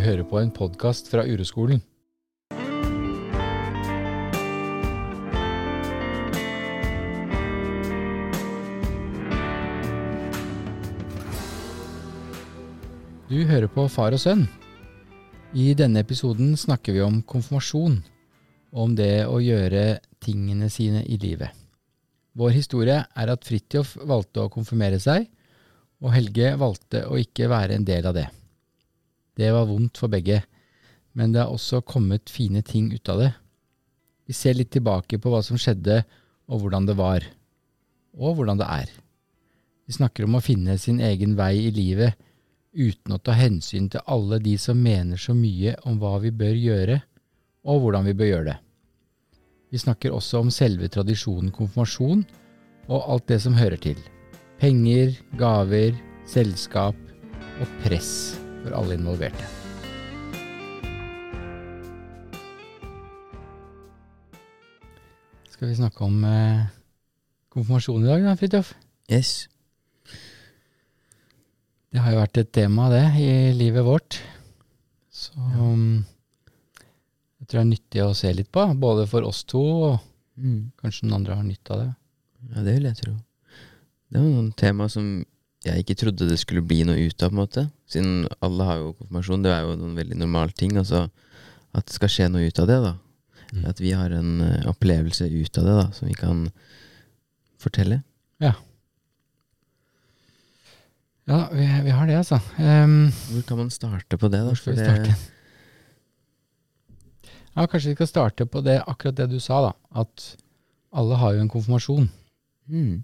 Du hører på en podkast fra Ureskolen. Du hører på Far og sønn. I denne episoden snakker vi om konfirmasjon, om det å gjøre tingene sine i livet. Vår historie er at Fridtjof valgte å konfirmere seg, og Helge valgte å ikke være en del av det. Det var vondt for begge, men det har også kommet fine ting ut av det. Vi ser litt tilbake på hva som skjedde, og hvordan det var. Og hvordan det er. Vi snakker om å finne sin egen vei i livet uten å ta hensyn til alle de som mener så mye om hva vi bør gjøre, og hvordan vi bør gjøre det. Vi snakker også om selve tradisjonen konfirmasjon og alt det som hører til. Penger, gaver, selskap og press for alle involverte. Skal vi snakke om eh, konfirmasjon i dag, da, Fridtjof? Yes. Det har jo vært et tema, det, i livet vårt. Så ja. jeg tror det er nyttig å se litt på, både for oss to, og Mm. kanskje noen andre har nytte av det. Ja, det vil jeg tro. Det var noen tema som jeg ikke trodde det skulle bli noe ut av, på en måte. Siden alle har jo konfirmasjon. Det er jo noen veldig normal ting. Altså at det skal skje noe ut av det, da. Mm. At vi har en eh, opplevelse ut av det, da, som vi kan fortelle. Ja, vi, vi har det, altså. Um, Hvor kan man starte på det, da? Hvor skal vi starte? ja, kanskje vi skal starte på det, akkurat det du sa, da. At alle har jo en konfirmasjon. Mm.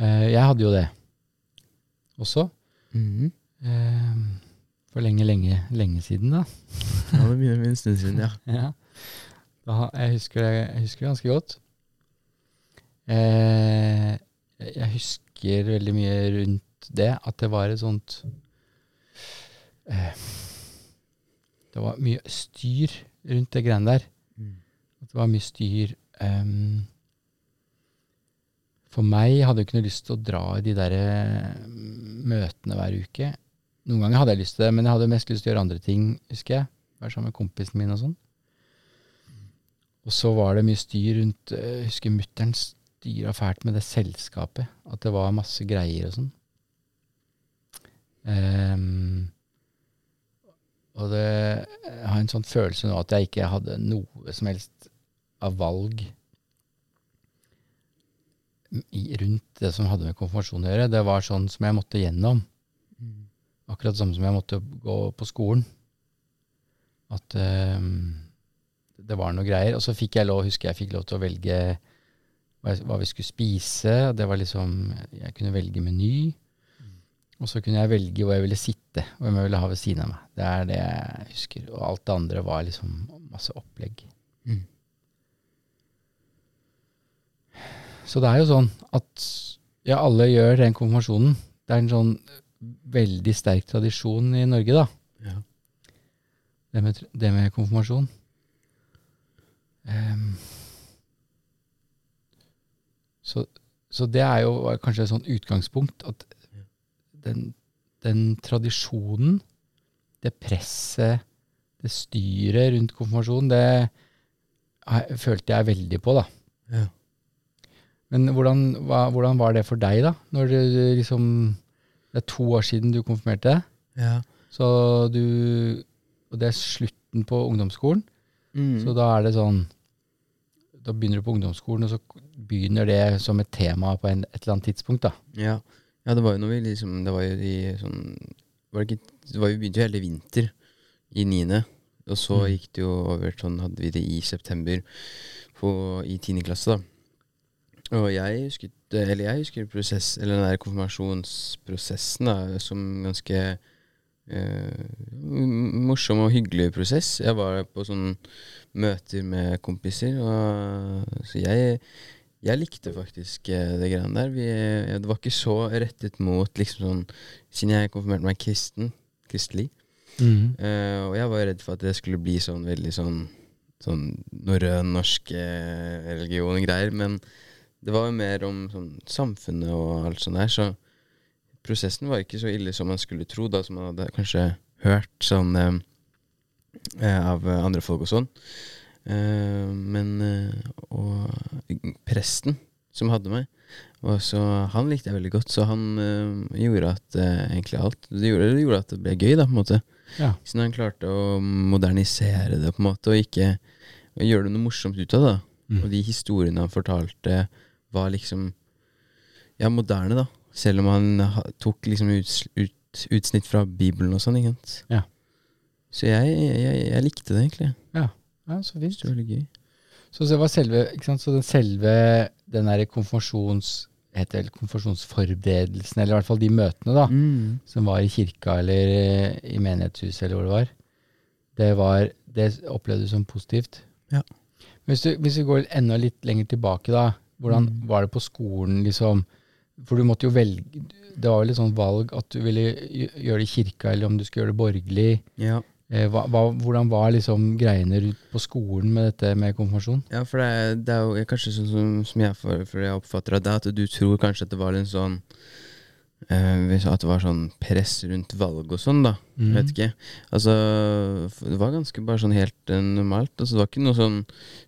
Uh, jeg hadde jo det også. Mhm. Eh, for lenge, lenge, lenge siden, da. Ja, det begynner en stund siden, ja. Ja. Da, jeg, husker jeg husker det ganske godt. Eh, jeg husker veldig mye rundt det, at det var et sånt eh, Det var mye styr rundt det greiene der. Mm. At det var mye styr ehm, For meg hadde jeg ikke noe lyst til å dra i de der eh, møtene hver uke. Noen ganger hadde jeg lyst til det, men jeg hadde mest lyst til å gjøre andre ting, husker jeg. Være sammen med kompisen min og sånn. Og så var det mye styr rundt eh, Jeg husker mutter'n styra fælt med det selskapet. At det var masse greier og sånn. Um, og det, jeg har en sånn følelse nå at jeg ikke hadde noe som helst av valg rundt det som hadde med konfirmasjon å gjøre. Det var sånn som jeg måtte gjennom. Akkurat samme som jeg måtte gå på skolen. At uh, det var noe greier. Og så fikk jeg lov, husker jeg fikk lov til å velge hva vi skulle spise. Det var liksom Jeg kunne velge meny. Og så kunne jeg velge hvor jeg ville sitte, og hvem jeg ville ha ved siden av meg. Det er det jeg husker. Og alt det andre var liksom masse opplegg. Mm. Så det er jo sånn at ja, alle gjør den konfirmasjonen. Det er en sånn veldig sterk tradisjon i Norge, da. Ja. Det med, det med konfirmasjon. Um, så, så det er jo kanskje et sånt utgangspunkt at den, den tradisjonen, det presset, det styret rundt konfirmasjon, det jeg, følte jeg veldig på, da. Ja. Men hvordan, hva, hvordan var det for deg, da? Når du liksom Det er to år siden du konfirmerte deg. ja. Så du Og det er slutten på ungdomsskolen. Mm. Så da er det sånn Da begynner du på ungdomsskolen, og så begynner det som et tema på en, et eller annet tidspunkt, da. Ja. ja, det var jo noe vi liksom Det var jo i sånn var det, ikke, det var jo begynte jo hele vinter i niende. Og så Mm. gikk det jo over sånn hadde vi det i september på, i tiende klasse, da. Og jeg husket Eller jeg husker prosess Eller den der konfirmasjonsprosessen da som ganske eh, morsom og hyggelig prosess. Jeg var på sånne møter med kompiser, og så jeg jeg likte faktisk eh, det greiene der. Vi, det var ikke så rettet mot liksom sånn Siden jeg konfirmerte meg kristen, kristelig, eh, og jeg var redd for at det skulle bli sånn veldig sånn Sånn norrøn, norsk eh, religion og greier. Men det var jo mer om sånn samfunnet og alt sånt der, så prosessen var ikke så ille som man skulle tro, da, som man hadde kanskje hørt sånn eh, eh, av andre folk og sånn. Eh, men eh, Og presten som hadde meg, og så han likte jeg veldig godt, så han eh, gjorde at eh, egentlig alt det gjorde, det gjorde at det ble gøy, da, på en måte. Ja. Så når han klarte å modernisere det, på en måte, og ikke og gjøre det noe morsomt ut av det. Mm. Og de historiene han fortalte, var liksom ja, moderne, da. Selv om han tok liksom uts, ut, utsnitt fra Bibelen og sånn. ikke sant? Ja. Så jeg, jeg, jeg likte det egentlig. ja, så fint. Det var veldig gøy. Så det var selve, ikke sant? Så den selve den der konfirmasjons... Heter det konfirmasjonsforberedelsen, eller i hvert fall de møtene, da, Mm. som var i kirka eller eh, i menighetshuset eller hvor det var, det var Det opplevde du som positivt? Ja. Hvis, du, hvis vi går enda litt lenger tilbake, da. Hvordan Mm. var det på skolen, liksom? For du måtte jo velge Det var vel et sånt valg at du ville gjøre det i kirka, eller om du skulle gjøre det borgerlig. Ja. Eh, hva, hva, hvordan var liksom greiene på skolen med dette med konfirmasjon? ja, for det er, det er jo kanskje sånn som, som jeg, for, for jeg oppfatter det, at du tror kanskje at det var en sånn At det var sånn press rundt valg og sånn, da. Mm. Vet ikke. Altså, det var ganske bare sånn helt uh, normalt. Altså, det var ikke noe sånn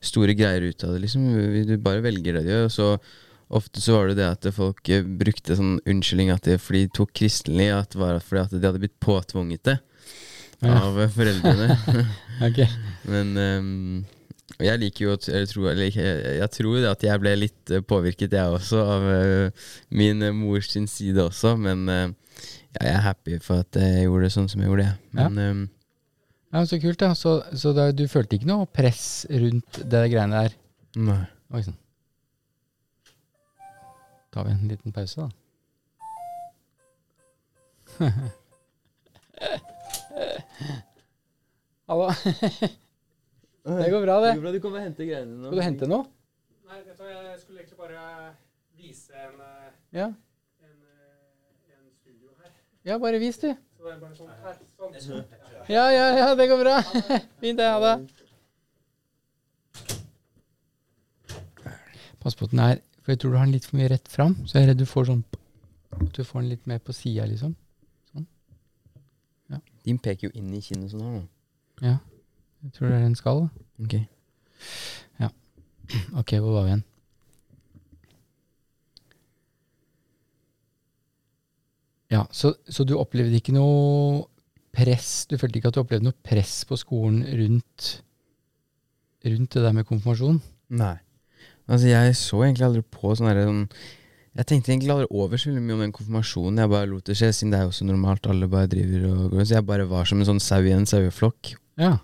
store greier ut av det, liksom. Du bare velger det du gjør. og Så ofte så var det det at folk uh, brukte sånn unnskyldning at de, fordi de tok kristelig, at det var fordi at de hadde blitt påtvunget det av ja. foreldrene. okay. Men og jeg liker jo jeg t- eller tro, eller ikke, jeg, jeg tror at jeg ble litt eh, påvirket, jeg også, av eh, min eh, mors sin side også. Men jeg er happy for at jeg gjorde det sånn som jeg gjorde. jeg. Men ehm, Ja, Så kult, da. Så, så da, du følte ikke noe press rundt det greiene der? nei. Oi sann. tar vi en liten pause, da. Hallo. Det går bra, det. bra du kommer og henter greiene nå. Skal du hente noe? Nei, vet du hva, jeg skulle egentlig bare vise en, eh, Ja. en, eh, en studio her. ja, bare vis, du. Så det er bare sånn her. Sånn. Ja, ja, ja, det går bra. Fint, det. Ha det. Pass på at den er For jeg tror du har den litt for mye rett fram, så jeg er redd du får sånn At du får den litt mer på sida, liksom. Din peker jo inn i kinnet sånn her nå. Ja. Jeg tror det er en skal. Ok. Ja. Ok, hvor var vi igjen? Ja, så, så du opplevde ikke noe press Du følte ikke at du opplevde noe press på skolen rundt, rundt det der med konfirmasjon? Nei. Altså, jeg så egentlig aldri på sånn herre sånn Jeg tenkte egentlig aldri over så mye om den konfirmasjonen. Jeg bare lot det skje, siden det er jo så normalt. Alle bare driver og går. Så jeg bare var som en sånn sau i en saueflokk. Ja.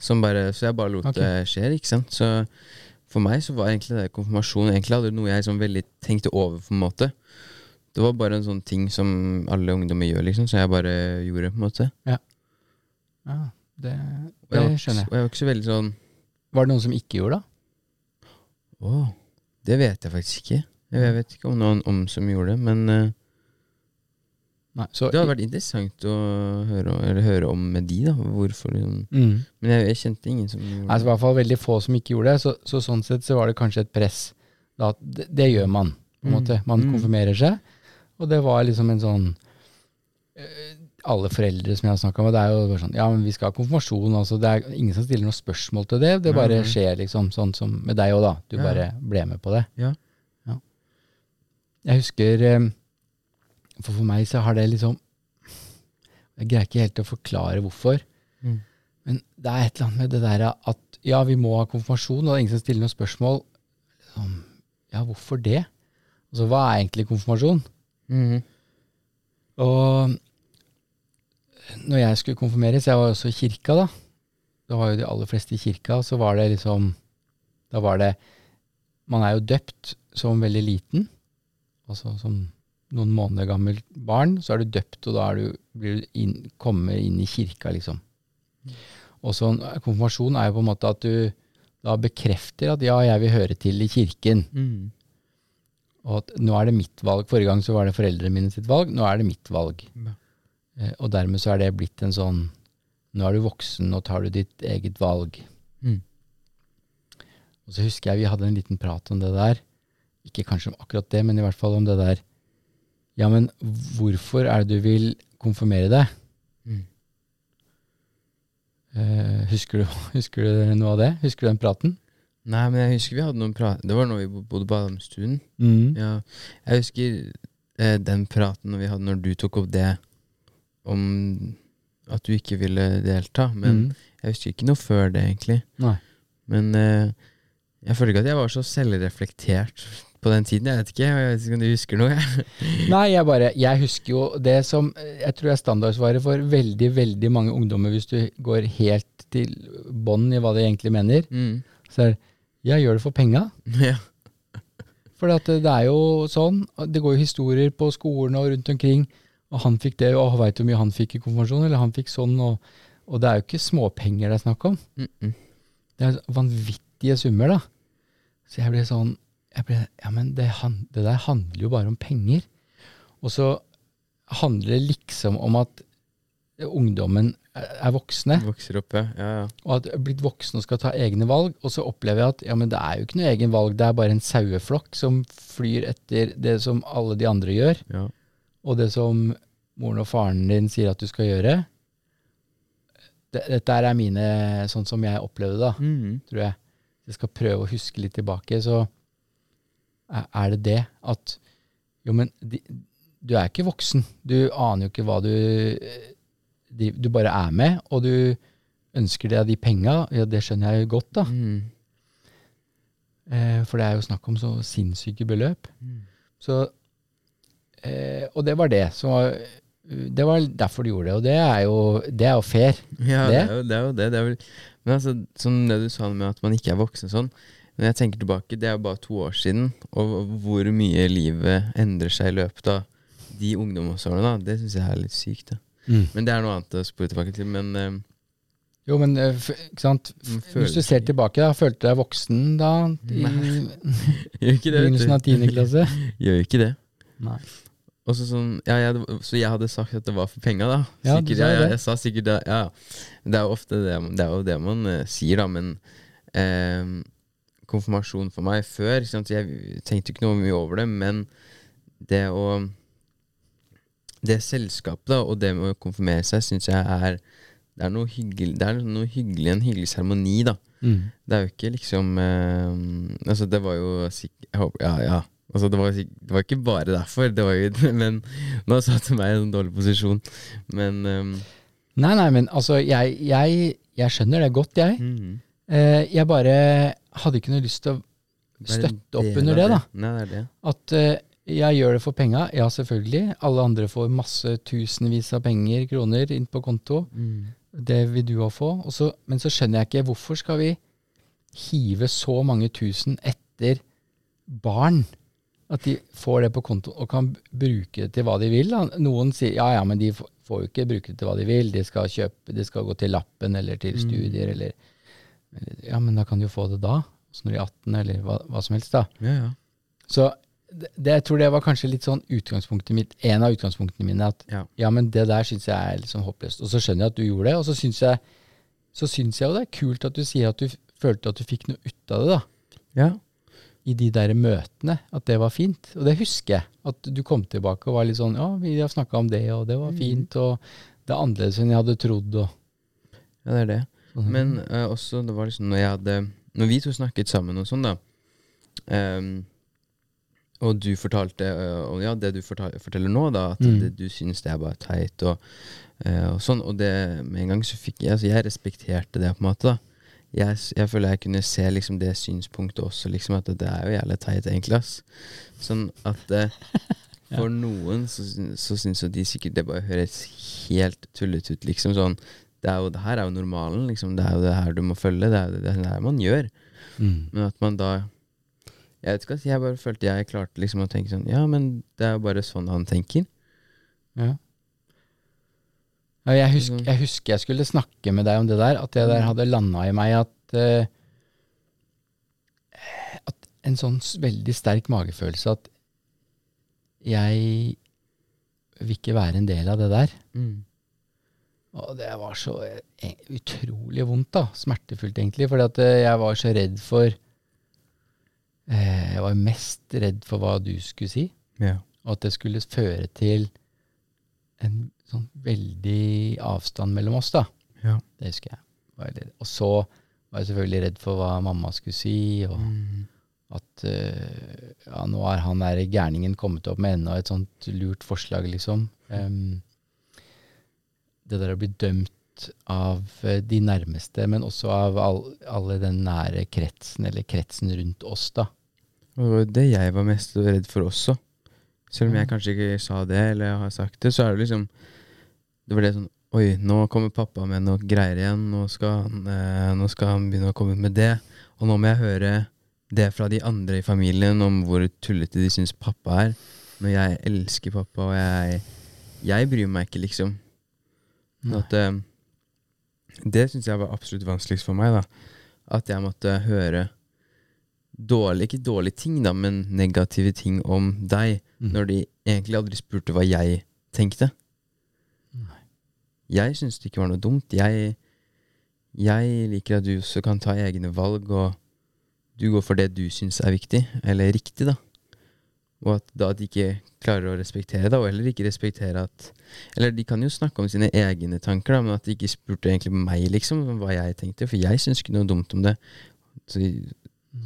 Som bare, så jeg bare lot okay. det skje, ikke sant. Så for meg så var egentlig det konfirmasjon egentlig aldri noe jeg sånn veldig tenkte over, på en måte. Det var bare en sånn ting som alle ungdommer gjør, liksom, så jeg bare gjorde, på en måte. ja det, det jeg, det var, skjønner jeg. og jeg var ikke så veldig sånn Var det noen som ikke gjorde det? Å, det vet jeg faktisk ikke. Jeg, jeg vet ikke om noen om som gjorde det, men eh. Så, det hadde vært interessant å høre, eller høre om med de, da. Hvorfor liksom. mm. Men jeg, jeg kjente ingen som gjorde Altså, I hvert fall veldig få som ikke gjorde det. Så, så sånn sett så var det kanskje et press. Da, det, det gjør man, på en Mm. måte. Man Mm. konfirmerer seg. Og det var liksom en sånn eh, Alle foreldre som jeg har snakka med, det er jo bare sånn Ja, men vi skal ha konfirmasjon. Altså, det er ingen som stiller noe spørsmål til det. Det bare skjer, liksom. Sånn som med deg òg, da. Du Ja. bare ble med på det. Ja. Ja. Jeg husker eh, For for meg så har det liksom Jeg greier ikke helt å forklare hvorfor. Mm. Men det er et eller annet med det der at ja, vi må ha konfirmasjon, og det er ingen som stiller noen spørsmål. Liksom, ja, hvorfor det? Altså, hva er egentlig konfirmasjon? Mhm. Og når jeg skulle konfirmeres, jeg var også i kirka da, da var jo de aller fleste i kirka, så var det liksom, da var det, man er jo døpt som veldig liten, altså som noen måneder gammelt barn, så er du døpt, og da er du, blir du inn, kommer inn i kirka, liksom. Og så konfirmasjon er jo på en måte at du da bekrefter at ja, jeg vil høre til i kirken. Mm. Og at nå er det mitt valg. Forrige gang så var det foreldrene mine sitt valg, nå er det mitt valg. Ja. Eh, og dermed så er det blitt en sånn Nå er du voksen, nå tar du ditt eget valg. Mm. Og så husker jeg vi hadde en liten prat om det der. Ikke kanskje om akkurat det, men i hvert fall om det der. Ja, men hvorfor er det du vil konfirmere deg? Mm. Uh, husker, du, husker du noe av det? Husker du den praten? Nei, men jeg husker vi hadde noen prat Det var når vi bodde på Adamstuen. Mm. Ja, jeg husker eh, den praten vi hadde når du tok opp det om at du ikke ville delta. Men Mm. jeg husker ikke noe før det, egentlig. Nei. Men eh, jeg føler ikke at jeg var så selvreflektert på den tiden. Jeg vet ikke, jeg vet ikke om du husker noe? Nei, jeg bare Jeg husker jo det som jeg tror er standardsvaret for veldig, veldig mange ungdommer, hvis du går helt til bånn i hva de egentlig mener. Mm. Så er det Jeg gjør det for penga. Ja. For det er jo sånn. Det går jo historier på skolen og rundt omkring. Og han fikk det, og veit du hvor mye han fikk i konfirmasjon? Eller han fikk sånn, og, og det er jo ikke småpenger det er snakk om. Mm -mm. Det er vanvittige summer, da. Så jeg ble sånn jeg ble, Ja, men det, det der handler jo bare om penger. Og så handler det liksom om at ungdommen er voksne, Vokser opp, ja. ja. ja. og at blitt voksne og skal ta egne valg. Og så opplever jeg at ja, men det er jo ikke noe egen valg, det er bare en saueflokk som flyr etter det som alle de andre gjør, ja. og det som moren og faren din sier at du skal gjøre. Dette er mine, sånn som jeg opplevde det, Mm. tror jeg. Jeg skal prøve å huske litt tilbake, så er- det det at Jo, men de, du er ikke voksen. Du aner jo ikke hva du eh, de, Du bare er med, og du ønsker deg de penga. Ja, det skjønner jeg jo godt, da. Mm. Eh, for det er jo snakk om så sinnssyke beløp. Mm. Så eh, Og det var det. som var det var derfor du gjorde det, og det er jo, det er jo fair. Ja, det? Det? er jo det. Er jo det. det er vel, men altså, sånn det du sa med at man ikke er voksen sånn Når jeg tenker tilbake, det er jo bare to år siden, og hvor mye livet endrer seg i løpet av de ungdomsårene, da, det syns jeg er litt sykt. Da. Men det er noe annet å spore tilbake til. Men Uh, Jo, men eh, ikke sant? F- Hvis du ser tilbake, da, følte du deg voksen da? I begynnelsen av vet du. tiende klasse? Gjør ikke det. Nei. Også sånn, ja, jeg, så jeg hadde sagt at det var for penga, da. Sikkert, sa ja, ja, det. jeg sa sikkert det. Ja. Det er jo ofte det, det, er jo det man uh, sier, da, men eh, konfirmasjon for meg før Sånn? Jeg tenkte ikke noe mye over det, men det å Det selskapet da, og det med å konfirmere seg, syns jeg er Det er noe hyggelig, det er noe hyggelig en hyggelig seremoni, da. Mm. Det er jo ikke liksom eh, Altså, det var jo sikkert Ja, ja. Altså, det, var, det var ikke bare derfor, det var jo, men nå satte meg i en dårlig posisjon. Men ehm, Nei, nei, men altså, jeg, jeg, jeg skjønner det godt, jeg. Mm. Eh, jeg bare hadde ikke noe lyst til å støtte opp under det, da. Nei, det er det. At eh, jeg gjør det for penga. Ja, selvfølgelig. Alle andre får masse tusenvis av penger, kroner, inn på konto. Det vil du òg få. Også, men så skjønner jeg ikke hvorfor skal vi hive så mange tusen etter barn? At de får det på konto og kan bruke det til hva de vil. Da. Noen sier ja, ja, men de får jo ikke bruke det til hva de vil. De skal kjøpe, de skal gå til lappen eller til Mm. studier eller eller- Ja, men da kan du jo få det da. Så når de er 18, eller hva, hva som helst, da. Ja, ja. Så det, det, jeg tror det var kanskje litt sånn utgangspunktet mitt, en av utgangspunktene mine, at Ja. ja, men det der syns jeg er litt sånn håpløst. Og så skjønner jeg at du gjorde det, og så syns jeg, så synes jeg jo det er kult at du sier at du følte at du fikk noe ut av det, da. ja. I de der møtene. At det var fint. Og det husker jeg. At du kom tilbake og var litt sånn ja, vi har snakka om det, og det var fint, og det er annerledes enn jeg hadde trodd, og Ja, det er det. Sånn. Men uh, også, det var liksom når jeg hadde Når vi to snakket sammen og sånn, da um, Og du fortalte uh, Og ja, det du fortal, forteller nå, da, at Mm. det, du syns det er bare teit og, uh, og sånn. Og det med en gang så fikk jeg Altså, jeg respekterte det, på en måte, da. Jeg, jeg føler jeg kunne se liksom det synspunktet også, liksom at det er jo jævlig teit, egentlig, ass. Sånn at for noen så, så syns jo de sikkert det bare høres helt tullete ut, liksom sånn. Det, er jo, det her er jo normalen, liksom. Det er jo det her du må følge. Det er jo det her man gjør. mm. Men at man da Jeg vet ikke at jeg bare følte jeg klarte liksom å tenke sånn Ja, men det er jo bare sånn han tenker. Ja. Ja, jeg, husker, Mhm. jeg husker jeg skulle snakke med deg om det der, at det der hadde landa i meg at uh, At en sånn veldig sterk magefølelse at jeg vil ikke være en del av det der. Og det var så eh, utrolig vondt, da. Smertefullt, egentlig. Fordi at eh, jeg var så redd for eh, Jeg var mest redd for hva du skulle si. Ja. Og at det skulle føre til en sånn veldig avstand mellom oss, da. Ja. Det husker jeg. Og så var jeg selvfølgelig redd for hva mamma skulle si, og Mm. at ja, nå er han der gærningen kommet opp med enda et sånt lurt forslag, liksom. Em, det der å bli dømt av eh, de nærmeste, men også av all, alle den nære kretsen, eller kretsen rundt oss, da. Og det var det jeg var mest redd for også. Selv om jeg kanskje ikke sa det, eller har sagt det, så er det liksom Det var det sånn Oi, nå kommer pappa med noe greier igjen. Nå skal, han, eh, nå skal han begynne å komme med det. Og nå må jeg høre det fra de andre i familien om hvor tullete de syns pappa er. Når jeg elsker pappa, og jeg Jeg bryr meg ikke, liksom. At, eh, det syns jeg var absolutt vanskeligst for meg. da At jeg måtte høre dårlig, ikke dårlige ting, da, men negative ting om deg, Mm. når de egentlig aldri spurte hva jeg tenkte. Nei. Jeg syns det ikke var noe dumt. Jeg, jeg liker at du også kan ta egne valg, og du går for det du syns er viktig, eller riktig, da. Og at da de ikke klarer å respektere det, og heller ikke respektere at Eller de kan jo snakke om sine egne tanker, da, men at de ikke spurte egentlig meg, liksom, om hva jeg tenkte. For jeg syns ikke noe dumt om det. Så,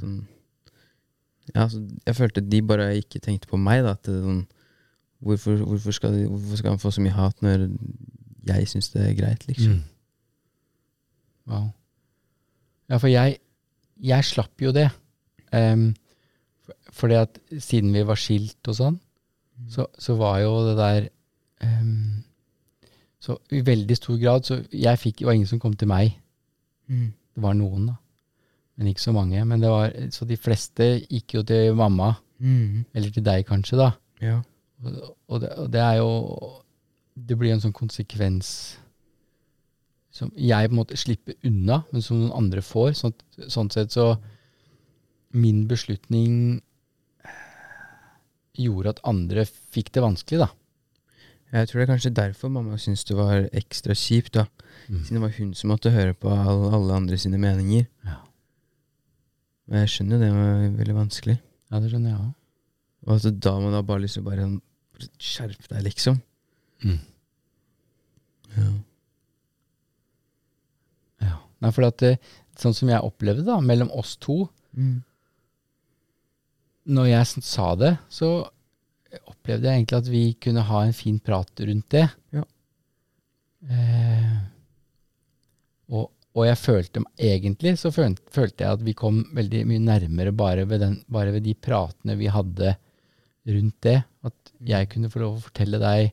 sånn, ja, så jeg følte de bare ikke tenkte på meg, da. At det, sånn, hvorfor, hvorfor, skal de, hvorfor skal han få så mye hat når jeg syns det er greit, liksom? Mm. Wow. Ja, for jeg, jeg slapp jo det. Um, fordi at siden vi var skilt og sånn, så, så var jo det der um, Så i veldig stor grad så jeg fikk, Det var ingen som kom til meg. Mm. Det var noen, da. Men ikke så mange. Men det var, så de fleste gikk jo til mamma, Mm. eller til deg kanskje, da. Ja. Og, og, det, og det er jo Det blir en sånn konsekvens som jeg på en måte slipper unna, men som noen andre får. Sånt, sånn sett så Min beslutning gjorde at andre fikk det vanskelig, da. Jeg tror det er kanskje derfor mamma syntes det var ekstra kjipt, da. Siden det var hun som måtte høre på alle, alle andre sine meninger. Ja. Men jeg skjønner det var veldig vanskelig. Ja, det skjønner jeg òg. Og at da må man ha bare å bare skjerpe deg, liksom. Mm. Ja. Ja. Nei, for at det, sånn som jeg opplevde da, mellom oss to Mm. Når jeg sa det, så opplevde jeg egentlig at vi kunne ha en fin prat rundt det. Ja. Eh, og, og jeg følte egentlig så følte, følte jeg at vi kom veldig mye nærmere bare ved, den, bare ved de pratene vi hadde rundt det. At jeg kunne få lov å fortelle deg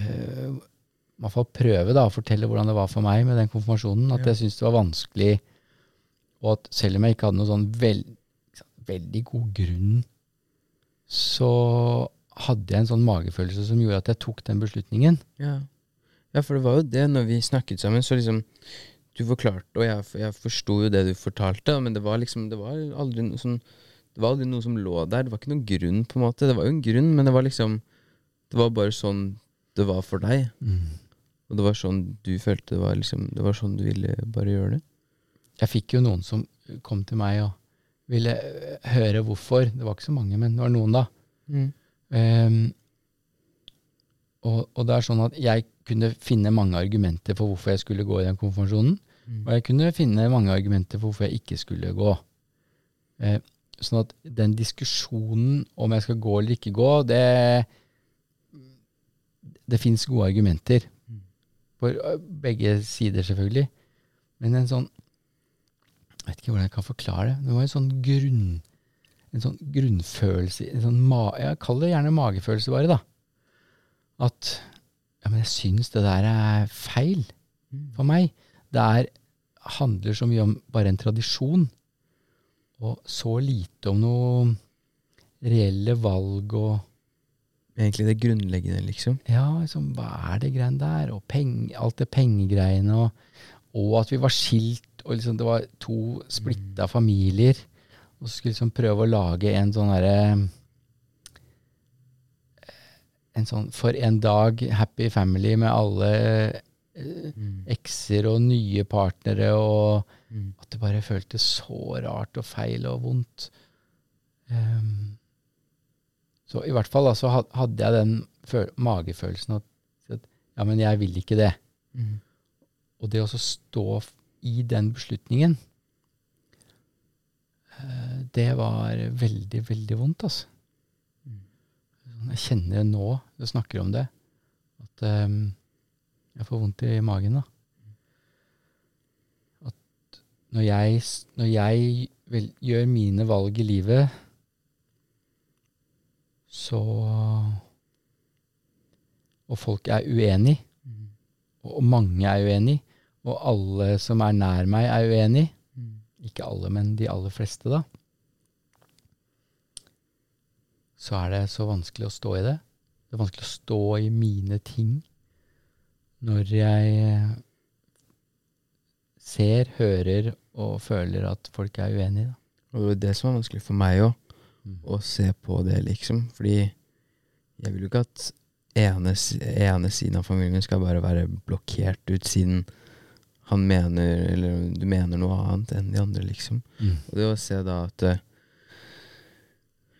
eh, I hvert fall prøve da, å fortelle hvordan det var for meg med den konfirmasjonen. At Ja. jeg syntes det var vanskelig, og at selv om jeg ikke hadde noe sånn veld, veldig god grunn, så hadde jeg en sånn magefølelse som gjorde at jeg tok den beslutningen. Ja. ja, for det var jo det når vi snakket sammen, så liksom Du forklarte, og jeg, jeg forsto jo det du fortalte, men det var liksom Det var aldri noe som, Det var aldri noe som lå der. Det var ikke noen grunn, på en måte. Det var jo en grunn, men det var liksom Det var bare sånn det var for deg. Og det var sånn du følte det var liksom Det var sånn du ville bare gjøre det. Jeg fikk jo noen som kom til meg og ville høre hvorfor. Det var ikke så mange, men det var noen, da. Ehm, og, og det er sånn at jeg kunne finne mange argumenter for hvorfor jeg skulle gå i den konfirmasjonen. Og jeg kunne finne mange argumenter for hvorfor jeg ikke skulle gå. Uh, sånn at den diskusjonen om jeg skal gå eller ikke gå, det Det fins gode argumenter. For øh, begge sider, selvfølgelig. Men en sånn Jeg vet ikke hvordan jeg kan forklare det. Det var en sånn grunn en sånn grunnfølelse en sånn ma Jeg kaller det gjerne magefølelse, bare, da. At ja, men jeg syns det der er feil for meg. Det er, handler så mye om bare en tradisjon, og så lite om noe reelle valg og Egentlig det grunnleggende, liksom. Ja, liksom, hva er det greiene der? Og peng, alt det pengegreiene, og, og at vi var skilt, og liksom det var to splitta familier. Og så skulle liksom prøve å lage en sånn herre En sånn for en dag happy family med alle mm. ekser og nye partnere, og Mm. at det bare føltes så rart og feil og vondt. Um, så i hvert fall da, så hadde jeg den magefølelsen at, at ja, men jeg vil ikke det. Mm. og det å så stå i den beslutningen, eh, det var veldig, veldig vondt, altså. Sånn, Jeg kjenner det nå, du snakker om det, at eh, jeg får vondt i magen, da. At når jeg, når jeg vel, gjør mine valg i livet, så Og folk er uenig, og mange er uenig, og alle som er nær meg, er uenig. Ikke alle, men de aller fleste, da. Så er det så vanskelig å stå i det. Det er vanskelig å stå i mine ting når jeg ser, hører og føler at folk er uenige. Da. Og det var det som var vanskelig for meg òg, Mm. å se på det, liksom. Fordi jeg vil jo ikke at ene, ene siden av familien skal bare være blokkert ut siden han mener, eller du mener noe annet enn de andre, liksom. Mm. Og det å se da at eh,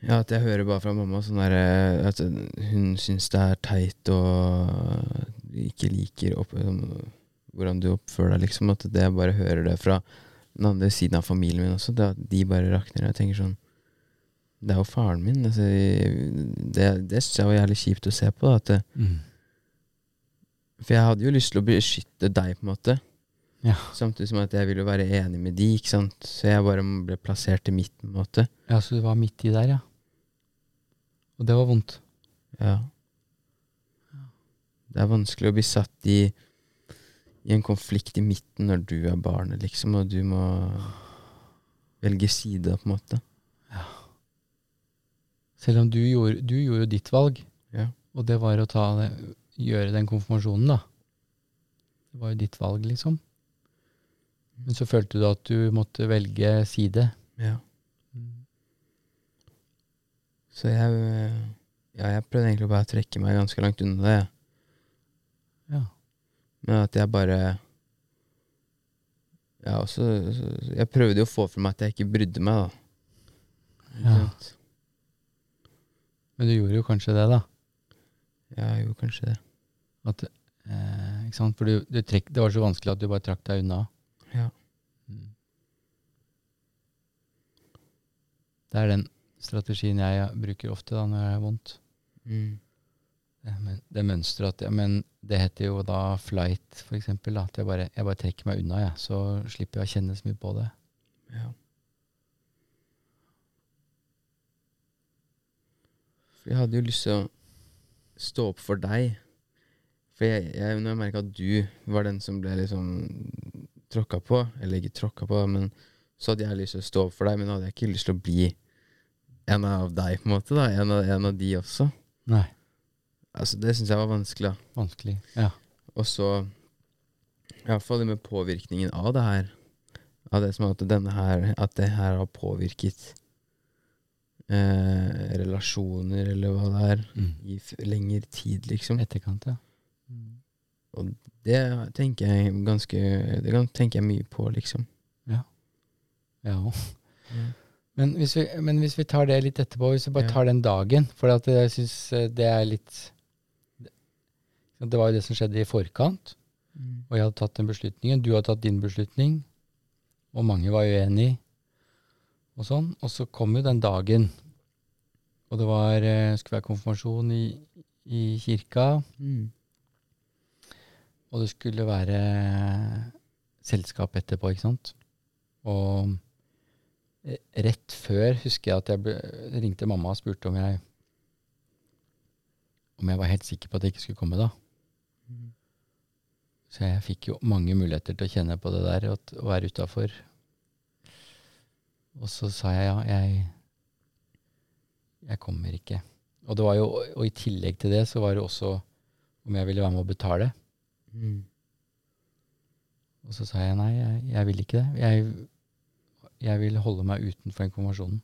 Ja, at jeg hører bare fra mamma sånn der eh, At hun syns det er teit og ikke liker opp, hvordan du oppfører deg, liksom. At det jeg bare hører det fra den andre siden av familien min også. At de bare rakner. Jeg tenker sånn Det er jo faren min. Altså, det det syns jeg var jævlig kjipt å se på. Da, at Mm. for jeg hadde jo lyst til å beskytte deg, på en måte. Ja. Samtidig som at jeg ville være enig med de, ikke sant. Så jeg bare ble plassert i midten, på en måte. ja, så du var midt i der, ja. Og det var vondt. Ja. Det er vanskelig å bli satt i i en konflikt i midten når du er barnet, liksom, og du må velge side, på en måte. Selv om du gjorde, du gjorde jo ditt valg, Ja. og det var å ta gjøre den konfirmasjonen, da. Det var jo ditt valg, liksom. Men så følte du at du måtte velge side. Ja. Så jeg Ja, jeg prøvde egentlig bare å trekke meg ganske langt unna det. Ja. Men at jeg bare Ja, også Jeg prøvde jo å få for meg at jeg ikke brydde meg, da. Ja. Men du gjorde jo kanskje det, da. Ja, jeg gjorde kanskje det. At, eh, ikke sant? For du, du trekk, det var så vanskelig at du bare trakk deg unna. Ja. Mm. Det er den strategien jeg bruker ofte da når jeg har vondt. Mm. Det, det mønsteret at Men det heter jo da flight, for eksempel. Da, at jeg bare, jeg bare trekker meg unna, jeg. Så slipper jeg å kjenne så mye på det. Ja. For jeg hadde jo lyst til å stå opp for deg. For jeg, jeg, når jeg merka at du var den som ble liksom tråkka på, eller ikke tråkka på, men så hadde jeg lyst til å stå opp for deg, men hadde jeg ikke lyst til å bli en av deg, på en måte. da, En av, en av de også. Nei. Altså, Det syns jeg var vanskelig. da. Vanskelig. Ja. Og så i hvert fall med påvirkningen av det her. Av det som at denne her At det her har påvirket eh, relasjoner, eller hva det er, Mm. i lengre tid, liksom. Etterkant, ja. Det tenker jeg ganske Det tenker jeg mye på, liksom. Ja Ja. Men, hvis vi- men hvis vi tar det litt etterpå, hvis vi bare tar den dagen For jeg syns det er litt Det var jo det som skjedde i forkant. Og jeg hadde tatt den beslutningen. Du hadde tatt din beslutning. Og mange var uenig. Og sånn. Og så kom jo den dagen. Og det var, eh, skulle være konfirmasjon i, i kirka. Mm. Og det skulle være selskap etterpå, ikke sant. Og eh, rett før husker jeg at jeg ble, ringte mamma og spurte om jeg om jeg var helt sikker på at jeg ikke skulle komme da. Så jeg fikk jo mange muligheter til å kjenne på det der, og at- å være utafor. Og så sa jeg ja, jeg, jeg kommer ikke. Og, det var jo, og i tillegg til det så var det også om jeg ville være med å betale. Mm. Og så sa jeg nei, jeg, jeg vil ikke det. Jeg, jeg vil holde meg utenfor den konvensjonen.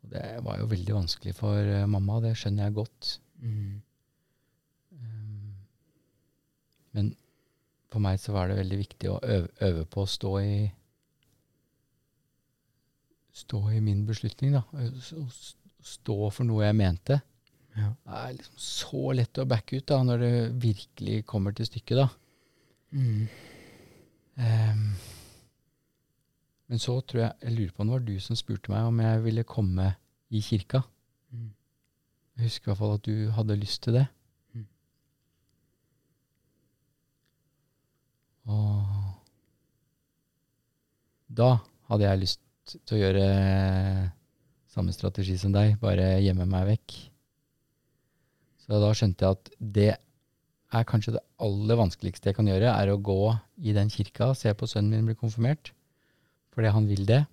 Og det var jo veldig vanskelig for eh, mamma, det skjønner jeg godt. Mm. Um, men for meg så var det veldig viktig å øve, øve på å stå i Stå i min beslutning, da. Stå for noe jeg mente. Ja. Det er liksom så lett å backe ut da, når det virkelig kommer til stykket, da. Mm. Um, men så tror jeg Jeg lurer på om det var du som spurte meg om jeg ville komme i kirka. Mm. Jeg husker i hvert fall at du hadde lyst til det. Mm. Og da hadde jeg lyst til å gjøre samme strategi som deg, bare gjemme meg vekk. Så da skjønte jeg at det er kanskje det aller vanskeligste jeg kan gjøre, er å gå i den kirka, se på sønnen min bli konfirmert, fordi han vil det,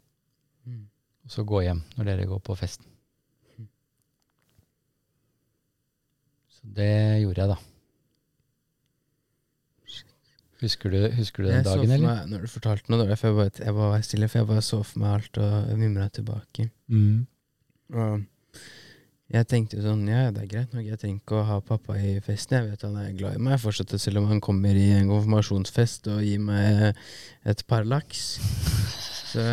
Mm. og så gå hjem når dere går på festen. Mm. Så det gjorde jeg, da. Husker du, husker du den Jeg dagen, for eller? meg, når du fortalte noe, jeg, bare, jeg, bare, var stille, for jeg bare så for meg alt og mimra tilbake. Mm. Og jeg tenkte sånn, ja, det er greit nok, jeg trenger ikke å ha pappa i festen. Jeg vet han er glad i meg fortsatt, selv om han kommer i en konfirmasjonsfest og gir meg et par laks. Så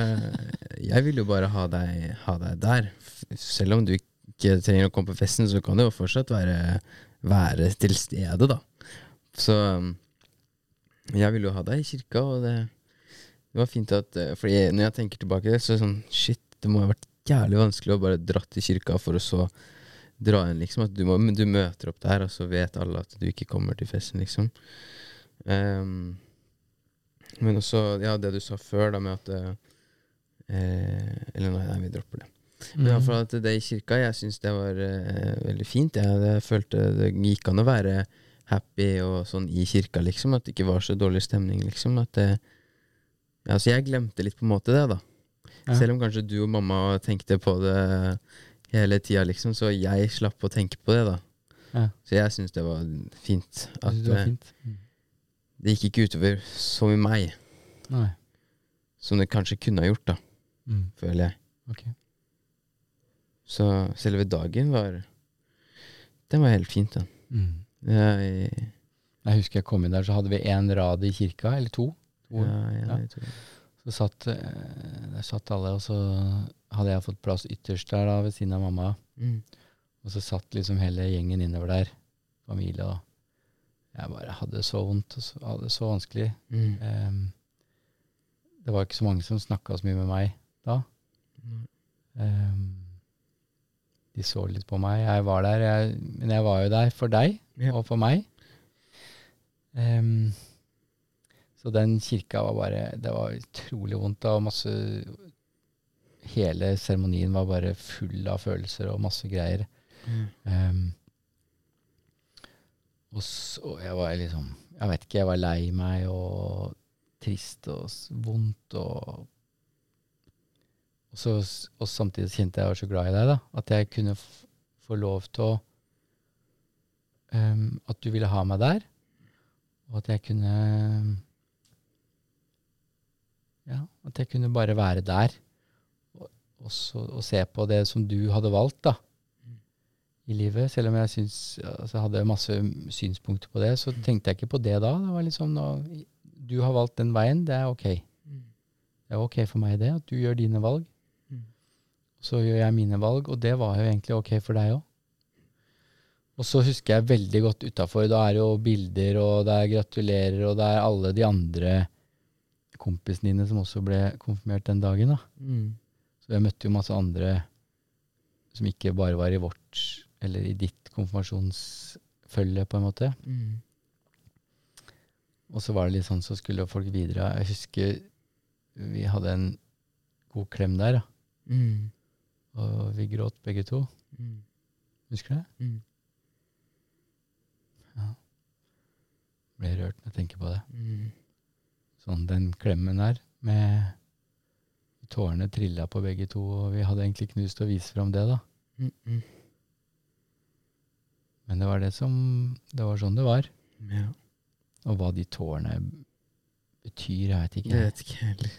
jeg vil jo bare ha deg, ha deg der. Selv om du ikke trenger å komme på festen, så kan du jo fortsatt være, være til stede, da. Så jeg vil jo ha deg i kirka, og det, det var fint at for Fordi når jeg tenker tilbake, så er det sånn Shit, det må ha vært jævlig vanskelig å bare dra til kirka for å så dra inn, liksom. At du, må, du møter opp der, og så vet alle at du ikke kommer til festen, liksom. Um, men også, ja, det du sa før, da, med at eh, eh, Eller nei, nei, vi dropper det. Men i hvert at det i kirka, jeg syns det var eh, veldig fint. Jeg, jeg følte det gikk an å være happy og sånn i kirka, liksom. At det ikke var så dårlig stemning, liksom. At det, ja, så jeg glemte litt på en måte det, da. Ja. Selv om kanskje du og mamma tenkte på det hele tida, liksom, så jeg slapp å tenke på det, da. Ja. Så jeg syns det var fint. At det var eh, fint. Mm. det gikk ikke utover så mye meg Nei. som det kanskje kunne ha gjort, da, Mm. føler jeg. Okay. Så selve dagen var Den var helt fint, da. Mm. Jeg, Jeg husker jeg kom inn der, så hadde vi én rad i kirka, eller to. to. ja, ja, Ja. jeg tror det. Så satt, eh, der satt alle, og så hadde jeg fått plass ytterst der da, ved siden av mamma. Mm. Og så satt liksom hele gjengen innover der, familie, og jeg bare hadde det så vondt og så, hadde det så vanskelig. Mm. Um, det var ikke så mange som snakka så mye med meg da. Mm. Um, de så litt på meg. Jeg var der, jeg, men jeg var jo der for deg Ja. og for meg. Em, så den kirka var bare Det var utrolig vondt og masse Hele seremonien var bare full av følelser og masse greier. Mm. Um, og så jeg var liksom Jeg vet ikke, jeg var lei meg og trist og vondt og og, så, og samtidig kjente jeg var så glad i deg, da. At jeg kunne få lov til å um, At du ville ha meg der. Og at jeg kunne Ja, at jeg kunne bare være der. Og, og, så, og se på det som du hadde valgt, da. I livet. Selv om jeg syns, altså, hadde masse synspunkter på det, så tenkte jeg ikke på det da. Det var liksom nå, Du har valgt den veien, det er ok. Det er ok for meg, det. At du gjør dine valg. Så gjør jeg mine valg, og det var jo egentlig ok for deg òg. Og så husker jeg veldig godt utafor. Da er det jo bilder, og det er gratulerer, og det er alle de andre kompisene dine som også ble konfirmert den dagen. da. Mm. Så jeg møtte jo masse andre som ikke bare var i vårt, eller i ditt konfirmasjonsfølge, på en måte. Mm. Og så var det litt sånn så skulle folk videre. Jeg husker vi hadde en god klem der, da. Mm. Og vi gråt begge to. Mm. Husker du det? Mm. Ble rørt når jeg tenker på det. Mm. Sånn den klemmen der, med tårene trilla på begge to, og vi hadde egentlig ikke lyst til å vise fram det, da. Mm. Mm. Men det var det som Det var sånn det var. Ja. Og hva de tårene betyr, jeg vet Det Jeg vet ikke heller.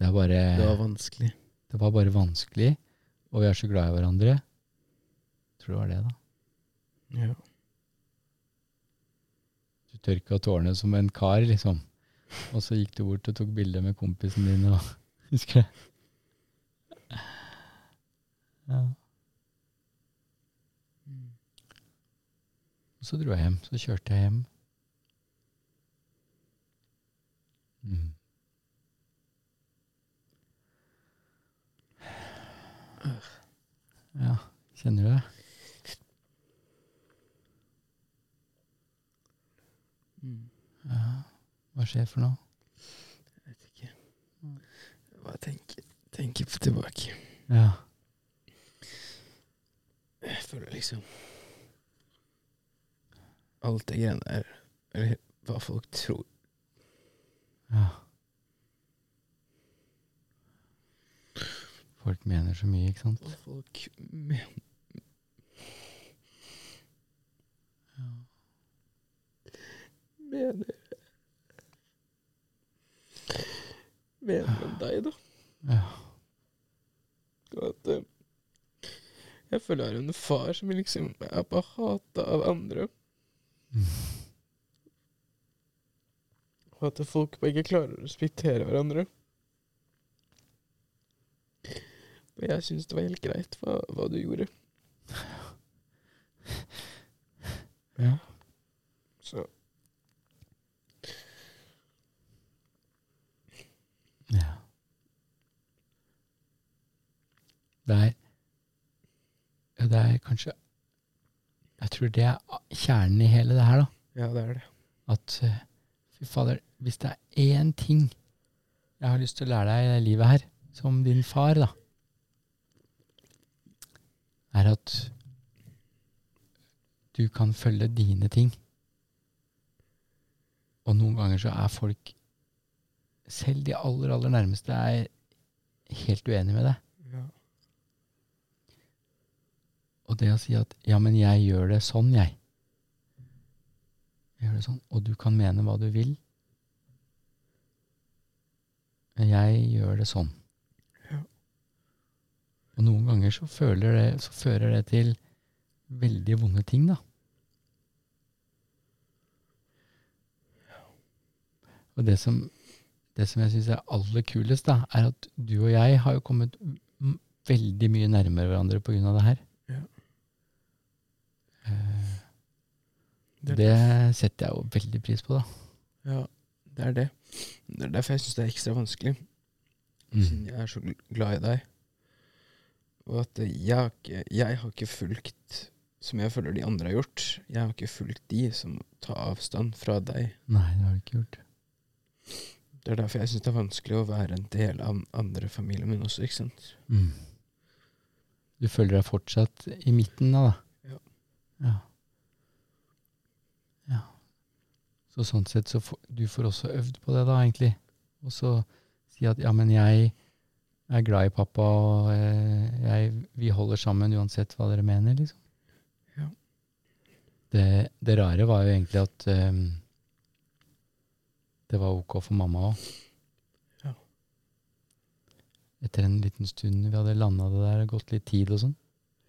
Det er bare Det var vanskelig. Det var bare vanskelig, og vi er så glad i hverandre. Jeg tror det var det, da. Ja. Du tørka tårene som en kar, liksom. Og så gikk du bort og tok bilde med kompisen din og Husker du? Ja. Og så dro jeg hjem. Så kjørte jeg hjem. Mm. Ja, kjenner du det? Mm. Ja. Hva skjer for noe? Jeg vet ikke. Jeg bare tenker, tenker på tilbake. Ja. Jeg føler liksom Alt det greiene der, eller hva folk tror ja. Folk mener så mye, ikke sant? Hva folk mener Ja. mener Mener enn deg, da. Ja. At uh, jeg føler jeg har en far som liksom er bare hata av andre. Mm. Og at folk bare ikke klarer å respektere hverandre. Og jeg syns det var helt greit hva, hva du gjorde. ja. Så Det er Det er kanskje Jeg tror det er kjernen i hele det her, da. ja, det er det. At eh, fy fader, hvis det er én ting jeg har lyst til å lære deg i det livet her, som din far, da, er at du kan følge dine ting. Og noen ganger så er folk, selv de aller, aller nærmeste, er helt uenige med deg. Ja. Og det å si at ja, men jeg gjør det sånn, jeg. Jeg gjør det sånn, Og du kan mene hva du vil. Men jeg gjør det sånn. Ja. Og noen ganger så, føler det, så fører det til veldig vonde ting, da. Og det som, det som jeg syns er aller kulest, da, er at du og jeg har jo kommet veldig mye nærmere hverandre av det her. Ja. Eh, Det det setter jeg jo veldig pris på, da. Ja, det er det. Det er derfor jeg syns det er ekstra vanskelig. Siden jeg er så glad i deg. Og at jeg har ikke, jeg har ikke fulgt som jeg føler de andre har gjort. Jeg har ikke fulgt de som tar avstand fra deg. Nei, det har du ikke gjort. Det er derfor jeg syns det er vanskelig å være en del av andre familien min også, ikke sant. Mm. Du føler deg fortsatt i midten da, da? Ja. Ja. Så sånn sett så får du får også øvd på det da, egentlig. Og så si at ja, men jeg er glad i pappa, og eh, jeg, vi holder sammen uansett hva dere mener, liksom. Ja. Det, det rare var jo egentlig at um, det var ok for mamma òg. Ja. Etter en liten stund vi hadde landa det der, gått litt tid og sånn,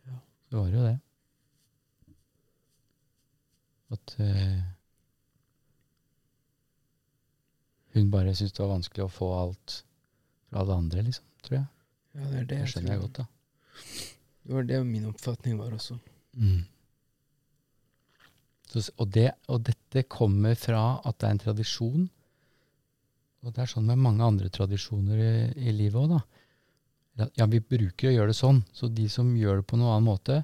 Ja. så var det jo det. At eh, hun bare syntes det var vanskelig å få alt fra alle andre, liksom, tror jeg. Ja, det er det. Det skjønner jeg jeg godt, da. Det var det min oppfatning var også. Mm. Så, og, det, og dette kommer fra at det er en tradisjon. Og det er sånn med mange andre tradisjoner i, i livet òg, da. Ja, vi bruker å gjøre det sånn, så de som gjør det på noen annen måte,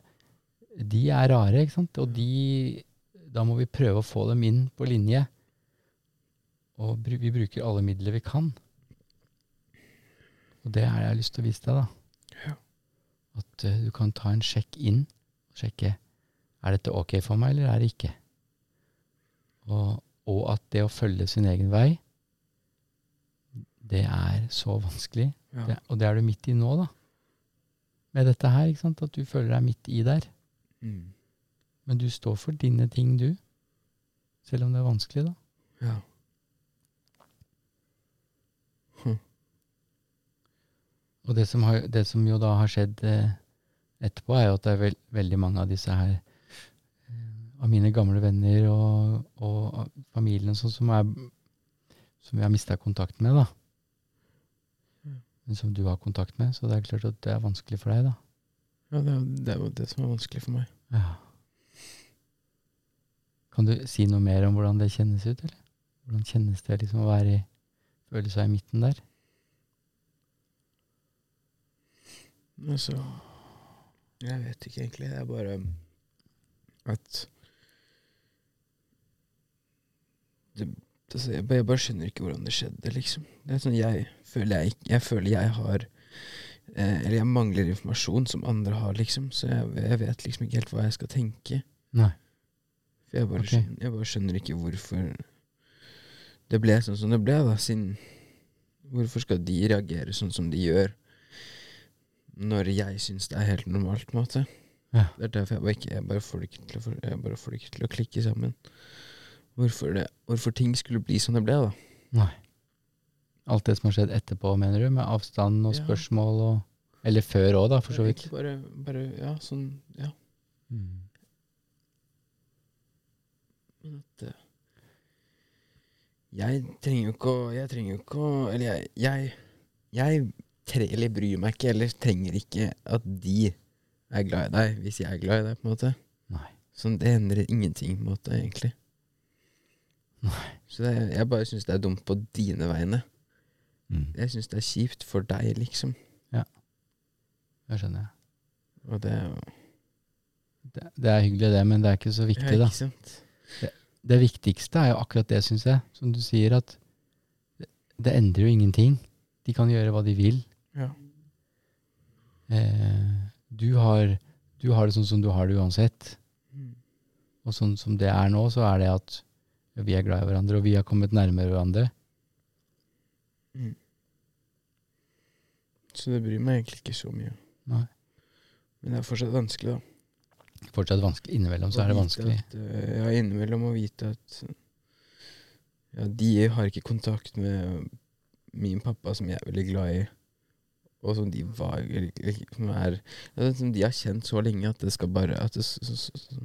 de er rare, ikke sant? Og de Da må vi prøve å få dem inn på linje. Og vi bruker alle midler vi kan. Og det har jeg lyst til å vise deg, da. Ja. At uh, du kan ta en sjekk inn. og Sjekke er dette ok for meg, eller er det ikke. Og, og at det å følge sin egen vei, det er så vanskelig. Ja. Det, og det er du midt i nå, da. Med dette her, ikke sant? At du føler deg midt i der. Mm. Men du står for dine ting, du. Selv om det er vanskelig, da. ja. Og det som, har, det som jo da har skjedd eh, etterpå, er jo at det er veld, veldig mange av disse her eh, av mine gamle venner og, og familien sånn som, er, som vi har mista kontakt med, da. Mm. Men som du har kontakt med, så det er klart at det er vanskelig for deg, da. ja det, er, det er jo det som er vanskelig for meg. Ja. Kan du si noe mer om hvordan det kjennes ut, eller? Hvordan kjennes det liksom å være i føle seg i midten der? Altså Jeg vet ikke egentlig. Det er bare at det, altså, jeg, bare, jeg bare skjønner ikke hvordan det skjedde, liksom. Det er sånn jeg føler jeg, jeg føler jeg har eh, Eller jeg mangler informasjon som andre har, liksom. Så jeg, jeg vet liksom ikke helt hva jeg skal tenke. Nei. For jeg bare, okay. skjønner, jeg bare skjønner ikke hvorfor det ble sånn som det ble, da. Siden Hvorfor skal de reagere sånn som de gjør, når jeg syns det er helt normalt, på en måte? Ja. Det er derfor jeg bare ikke Jeg bare får det ikke til å, jeg bare får det ikke til å klikke sammen. Hvorfor, det, hvorfor ting skulle bli som det ble, da. Nei. Alt det som har skjedd etterpå, mener du? Med avstand og Ja. spørsmål og Eller før òg, da, for så vidt. Bare, bare Ja, sånn Ja. Mm. At eh, Jeg trenger jo ikke å Jeg trenger jo ikke å Eller jeg Jeg, jeg eller bryr meg ikke, eller trenger ikke at de er glad i deg, hvis jeg er glad i deg, på en måte. Nei. Sånn, det endrer ingenting, på en måte, egentlig. Så det, jeg bare syns det er dumt på dine vegne. Mm. Jeg syns det er kjipt for deg, liksom. Det skjønner jeg. Og det er jo Det, det er hyggelig, det, men det er ikke så viktig, ja, da. ikke sant? Det viktigste er jo akkurat det, syns jeg. Som du sier, at det, det endrer jo ingenting. De kan gjøre hva de vil. Ja. Eh, du, har, du har det sånn som du har det uansett. Mm. Og sånn som det er nå, så er det at vi er glad i hverandre, og vi har kommet nærmere hverandre. Mm. Så det bryr meg egentlig ikke så mye. Nei. Men det er fortsatt vanskelig, da. Fortsatt vanskelig. Innimellom så er det vanskelig. At, eh, ja, innimellom å vite at ja, de har ikke kontakt med min pappa, som jeg er veldig glad i, og som de var Som er Som de har kjent så lenge at det skal bare At det, så, så, så,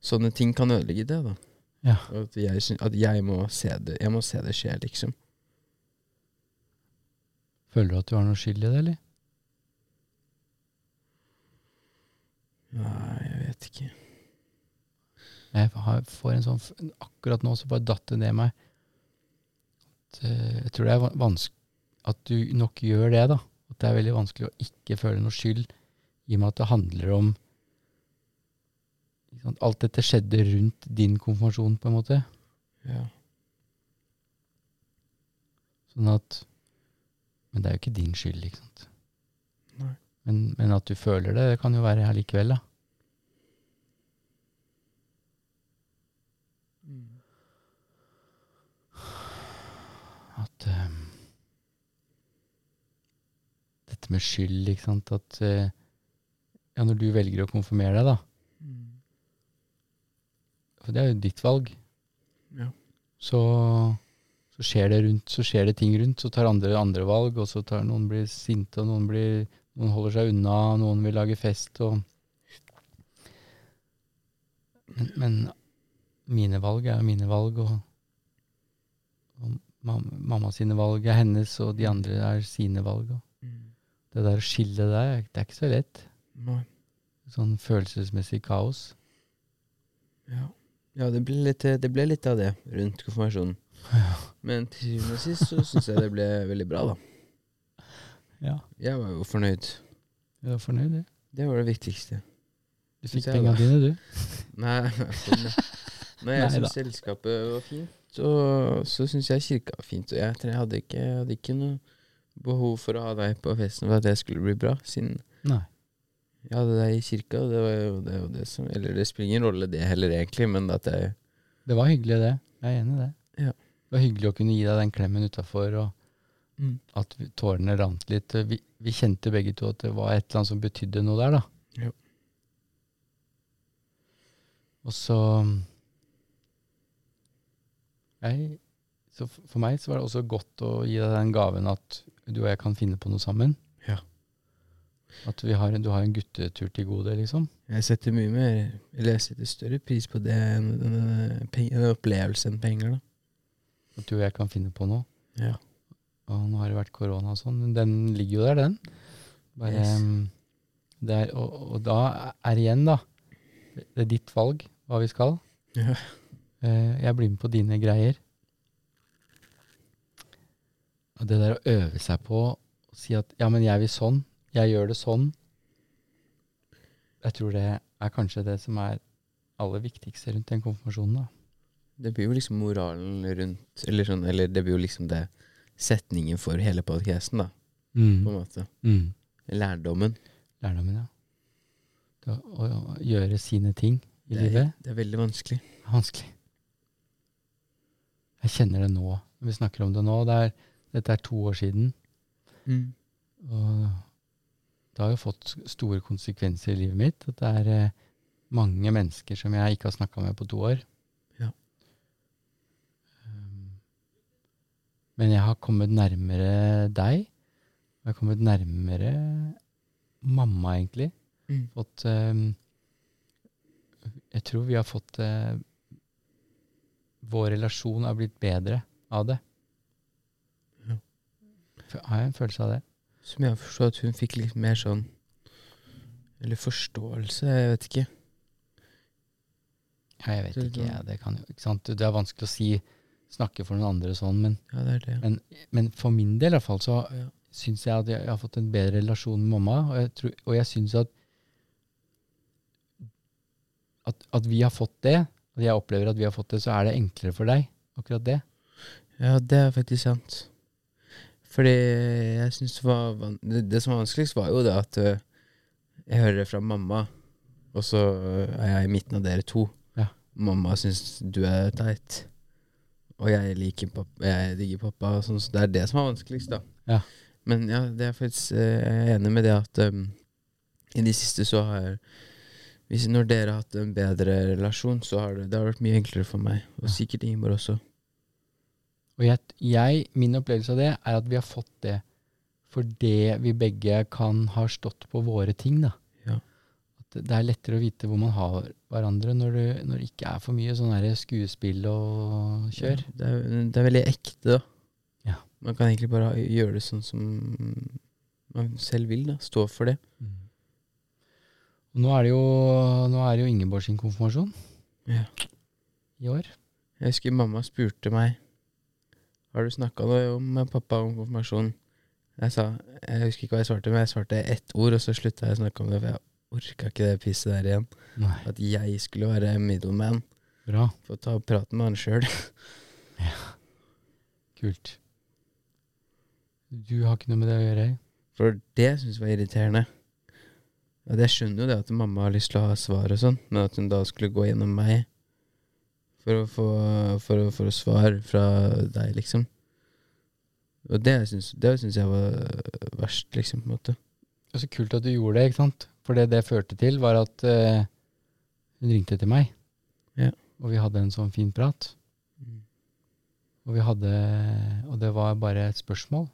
sånne ting kan ødelegge det, da. Ja. At jeg, at jeg må se det Jeg må se det skje, liksom. Føler du at du har noe skyld i det, eller? Nei, jeg vet ikke. Jeg har, får en sånn Akkurat nå så bare datt det ned meg. At, eh, jeg tror det er vanskelig at du nok gjør det, da. Det er veldig vanskelig å ikke føle noe skyld, i og med at det handler om sant, Alt dette skjedde rundt din konfirmasjon, på en måte. Ja. Sånn at Men det er jo ikke din skyld, ikke sant. Nei. Men, men at du føler det, det kan jo være her likevel, da. At eh, Dette med skyld, ikke sant. At eh, ja, når du velger å konfirmere deg, da. For det er jo ditt valg. Ja. Så, så skjer det rundt, så skjer det ting rundt. Så tar andre andre valg, og så tar noen blir sinte, og noen, blir, noen holder seg unna, noen vil lage fest. Og men, men mine valg er jo mine valg, og, og mam, mamma sine valg er hennes, og de andre er sine valg. Og det der å skille der, det er ikke så lett. Nei. Sånn følelsesmessig kaos. Ja. ja, det ble, litt, det ble litt av det rundt konfirmasjonen. Men til syvende og sist så syns jeg det ble veldig bra, da. Ja. Jeg var jo fornøyd. Du var fornøyd, det? Det var det viktigste. Du fikk penga dine, du. Nei, sånn. Når jeg syns selskapet var fint, så, så syns jeg kirka var fint. Og jeg, jeg, hadde ikke, jeg hadde ikke noe behov for å ha deg på festen for at det skulle bli bra, siden Nei. jeg hadde deg i kirka. Det var jo det, var det som Eller det spiller ingen rolle det heller, egentlig, men at jeg Det var hyggelig, det. Jeg er enig i det. Ja. Det var hyggelig å kunne gi deg den klemmen utafor, og Mm. at tårene rant litt. Vi, vi kjente begge to at det var et eller annet som betydde noe der, da. Ja. Og så jeg, Så for meg så var det også godt å gi deg den gaven at du og jeg kan finne på noe sammen. Ja. At vi har, du har en guttetur til gode, liksom. Jeg setter mye mer Eller jeg setter større pris på det enn en, opplevelse enn penger, da. At du og jeg kan finne på noe. Ja. Og nå har det vært korona og sånn, men den ligger jo der, den. Bare, Yes. der, er, og, og da er igjen, da Det er ditt valg hva vi skal. Ja. Eh, jeg blir med på dine greier. Og det der å øve seg på å si at ja, men jeg vil sånn, jeg gjør det sånn. Jeg tror det er kanskje det som er aller viktigste rundt den konfirmasjonen. da. Det blir jo liksom moralen rundt Eller, sånn, eller det blir jo liksom det setningen for hele podcasten, da, på en måte. Mm. Lærdommen. Lærdommen, ja. Det å, å gjøre sine ting i Det er, livet det er veldig vanskelig. vanskelig. Jeg kjenner det nå, når vi snakker om det nå. Det er, dette er to år siden. Mm. Og det har jo fått store konsekvenser i livet mitt. At det er eh, mange mennesker som jeg ikke har snakka med på to år. Ja. Um, men jeg har kommet nærmere deg. Jeg har kommet nærmere mamma, egentlig. Mm. Fått um, Jeg tror vi har fått uh, Vår relasjon har blitt bedre av det. Har jeg en følelse av det? Som jeg forstår at hun fikk litt mer sånn Eller forståelse, jeg vet ikke. Ja, jeg vet ikke. Ja, det, kan ikke sant? det er vanskelig å si, snakke for noen andre sånn, men, Ja, det det. men, men for min del i hvert fall, så Ja. syns jeg at jeg, jeg har fått en bedre relasjon med mamma. Og jeg, tror, og jeg syns at, at at vi har fått det, at jeg opplever at vi har fått det, så er det enklere for deg. Akkurat det. Ja, det er faktisk sant. Fordi jeg syns det var det, som var vanskeligst, var jo det at øh, jeg hører det fra mamma, og så øh, er jeg i midten av dere to. Ja. Mamma syns du er teit, og jeg liker pappa, jeg digger pappa. Sånn, så det er det som er vanskeligst, da. Ja. Men ja, det er faktisk øh, jeg er enig med det at um, i de siste så har hvis, Når dere har hatt en bedre relasjon, så har det, det har vært mye enklere for meg. Og sikkert Ingeborg også. Og jeg, jeg, min opplevelse av det er at vi har fått det fordi vi begge kan ha stått på våre ting. da. Ja. Det er lettere å vite hvor man har hverandre når, du, når det ikke er for mye sånn skuespill og kjør. Ja, det, er, det er veldig ekte, da. Ja. Man kan egentlig bare gjøre det sånn som man selv vil, da. Stå for det. Og nå er det jo, nå er det jo Ingeborg sin konfirmasjon Ja. i år. Jeg husker mamma spurte meg Har du snakka med pappa om konfirmasjon. Jeg sa Jeg husker ikke hva jeg svarte, men jeg svarte ett ord, og så slutta jeg å snakke om det, for jeg orka ikke det pisset der igjen. Nei, At jeg skulle være middleman. bra. Få ta praten med han sjøl. Kult. Du har ikke noe med det å gjøre? For det syns jeg var irriterende. At jeg skjønner jo det at mamma har lyst til å ha svar og sånn, men at hun da skulle gå gjennom meg for å få for å få svar fra deg, liksom. Og det syns, det syns jeg var verst, liksom, på en måte. Det er så kult at du gjorde det, ikke sant? For det det førte til, var at uh, hun ringte til meg. Ja. Og vi hadde en sånn fin prat. Og vi hadde Og det var bare et spørsmål.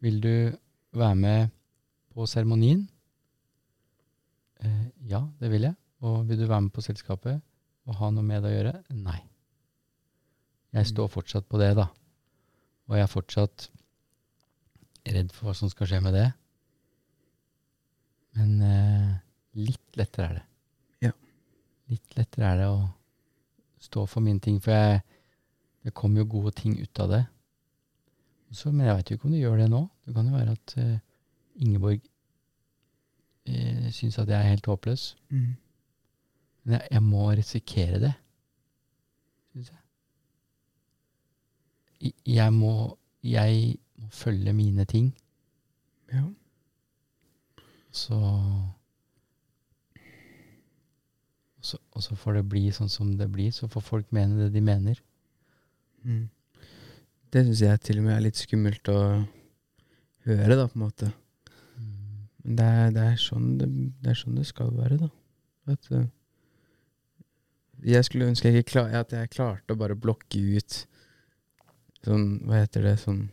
Vil du være med på seremonien? Eh, ja, det vil jeg. Og vil du være med på selskapet og ha noe med det å gjøre? Nei. Jeg står fortsatt på det, da. Og jeg er fortsatt redd for hva som skal skje med det. Men eh, litt lettere er det. Ja. Litt lettere er det å stå for mine ting, for jeg, det kommer jo gode ting ut av det. Så, men jeg veit jo ikke om du gjør det nå. Det kan jo være at eh, Ingeborg eh, syns at jeg er helt håpløs. Mm. Men jeg, jeg må risikere det, syns jeg. Jeg må, jeg må følge mine ting. Ja. Så og så, og så får det bli sånn som det blir. Så får folk mene det de mener. Mm. Det syns jeg til og med er litt skummelt å høre, da, på en måte. Men det er, det er, sånn, det, det er sånn det skal være, da. At, eh, jeg skulle ønske jeg ikke klar, at jeg klarte å bare blokke ut sånn Hva heter det? Sånn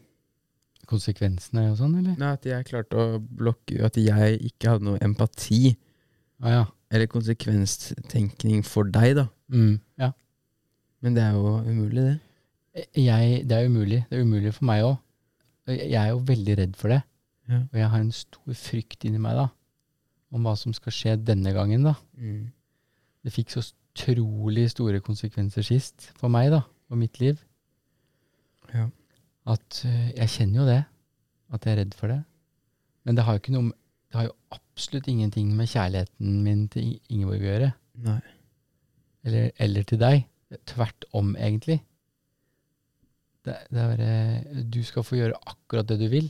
Konsekvensene og sånn, eller? Nei, at jeg klarte å blokke ut At jeg ikke hadde noe empati Ah, ja. eller konsekvenstenkning for deg, da. Mm, ja. Men det er jo umulig, det. Jeg, det er umulig. Det er umulig for meg òg. Jeg er jo veldig redd for det. Ja. Og jeg har en stor frykt inni meg da, om hva som skal skje denne gangen. da. Mm. Det fikk så utrolig store konsekvenser sist for meg, da, for mitt liv. Ja. at eh, jeg kjenner jo det, at jeg er redd for det. Men det har jo ikke noe Det har jo absolutt ingenting med kjærligheten min til Ingeborg å gjøre. Nei. Eller, eller til deg. Tvert om, egentlig. Det, det er Du skal få gjøre akkurat det du vil.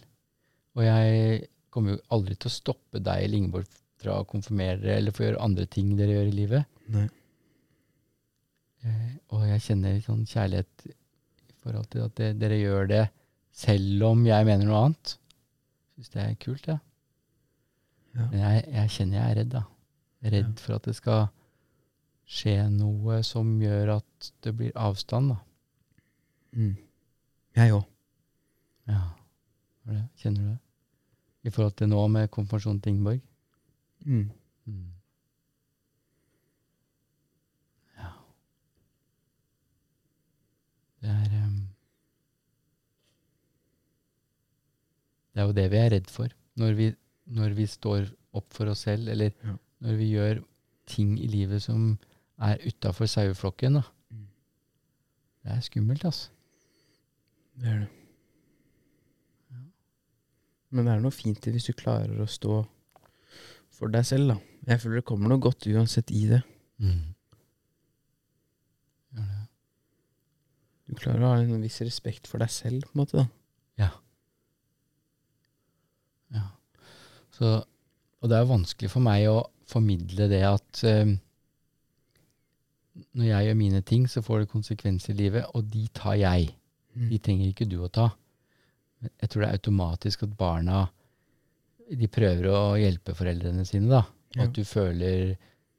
Og jeg kommer jo aldri til å stoppe deg eller Ingeborg fra å konfirmere eller få gjøre andre ting dere gjør i livet. Nei. Eh, og jeg kjenner sånn kjærlighet i forhold til at det, dere gjør det selv om jeg mener noe annet. Syns det er kult, ja. Ja. Men jeg, jeg kjenner jeg er redd, da. Jeg er redd Ja. for at det skal skje noe som gjør at det blir avstand, da. Mm. Jeg òg. Ja. Er? Kjenner du det? I forhold til nå med konfirmasjonen til Ingeborg? Mm. Mm. Det er ehm, Det er jo det vi er redd for. Når vi, når vi står opp for oss selv, eller Ja. når vi gjør ting i livet som er utafor saueflokken. Mm. Det er skummelt, altså. Det er det. Men det er noe fint i hvis du klarer å stå for deg selv, da. Jeg føler det kommer noe godt uansett i det. Mm. Gjør det. Du klarer å ha en viss respekt for deg selv, på en måte. da. Ja. Så, og det er vanskelig for meg å formidle det at eh, når jeg gjør mine ting, så får det konsekvenser i livet, og de tar jeg. Mm. De trenger ikke du å ta. Men Jeg tror det er automatisk at barna de prøver å hjelpe foreldrene sine. da. Ja. At du føler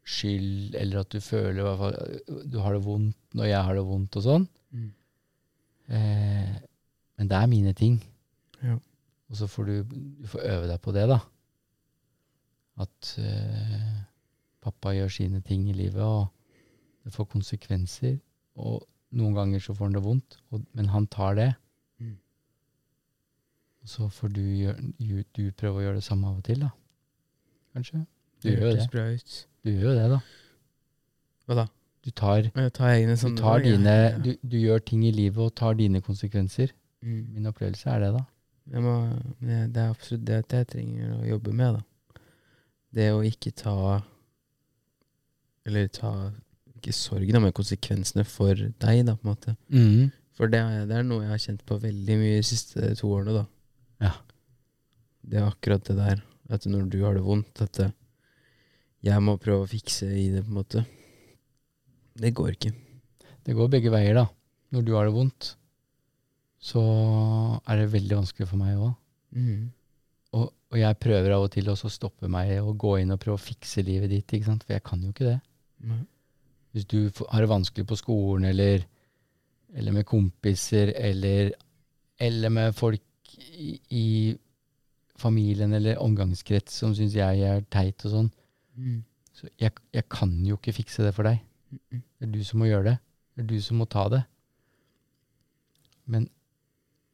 skyld, eller at du føler i hvert fall, du har det vondt når jeg har det vondt, og sånn. Eh, men det er mine ting. Ja. Og så får du, du får øve deg på det, da. At eh, pappa gjør sine ting i livet, og det får konsekvenser. Og noen ganger så får han det vondt, og, men han tar det. Mm. Og så får du, gjør, du prøve å gjøre det samme av og til, da. Kanskje? Du Det gjør jo det. Du gjør jo det, da. Hva da? Du tar, tar du, tar dine, du, du gjør ting i livet og tar dine konsekvenser. Mm. Min opplevelse er det, da. Må, det er absolutt det jeg trenger å jobbe med, da. Det å ikke ta Eller ta Ikke sorgen, da, men konsekvensene for deg, da, på en måte. Mm. For det, er- det er noe jeg har kjent på veldig mye de siste to årene, da. Ja. Det er akkurat det der. At når du har det vondt, at jeg må prøve å fikse i det, på en måte. Det går ikke. Det går begge veier, da. Når du har det vondt, så er det veldig vanskelig for meg òg. Mm. Og, og jeg prøver av og til å stoppe meg og gå inn og prøve å fikse livet ditt, for jeg kan jo ikke det. Nei. Hvis du har det vanskelig på skolen, eller, eller med kompiser, eller, eller med folk i, i familien eller omgangskrets som syns jeg er teit og sånn, Mm. så jeg, jeg kan jo ikke fikse det for deg. Mm. Det er du som må gjøre det. Det er du som må ta det. Men,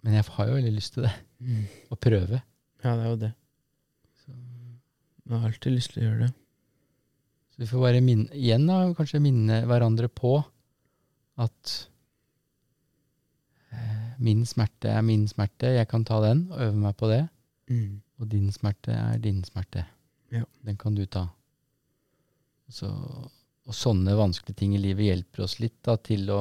men jeg har jo veldig lyst til det. Mm. Å prøve. Ja, det er jo det. Jeg har alltid lyst til å gjøre det. Så vi får bare minne, igjen da, kanskje minne hverandre på at eh, min smerte er min smerte. Jeg kan ta den og øve meg på det. Mm. Og din smerte er din smerte. Ja. Den kan du ta. Så, og sånne vanskelige ting i livet hjelper oss litt da, til å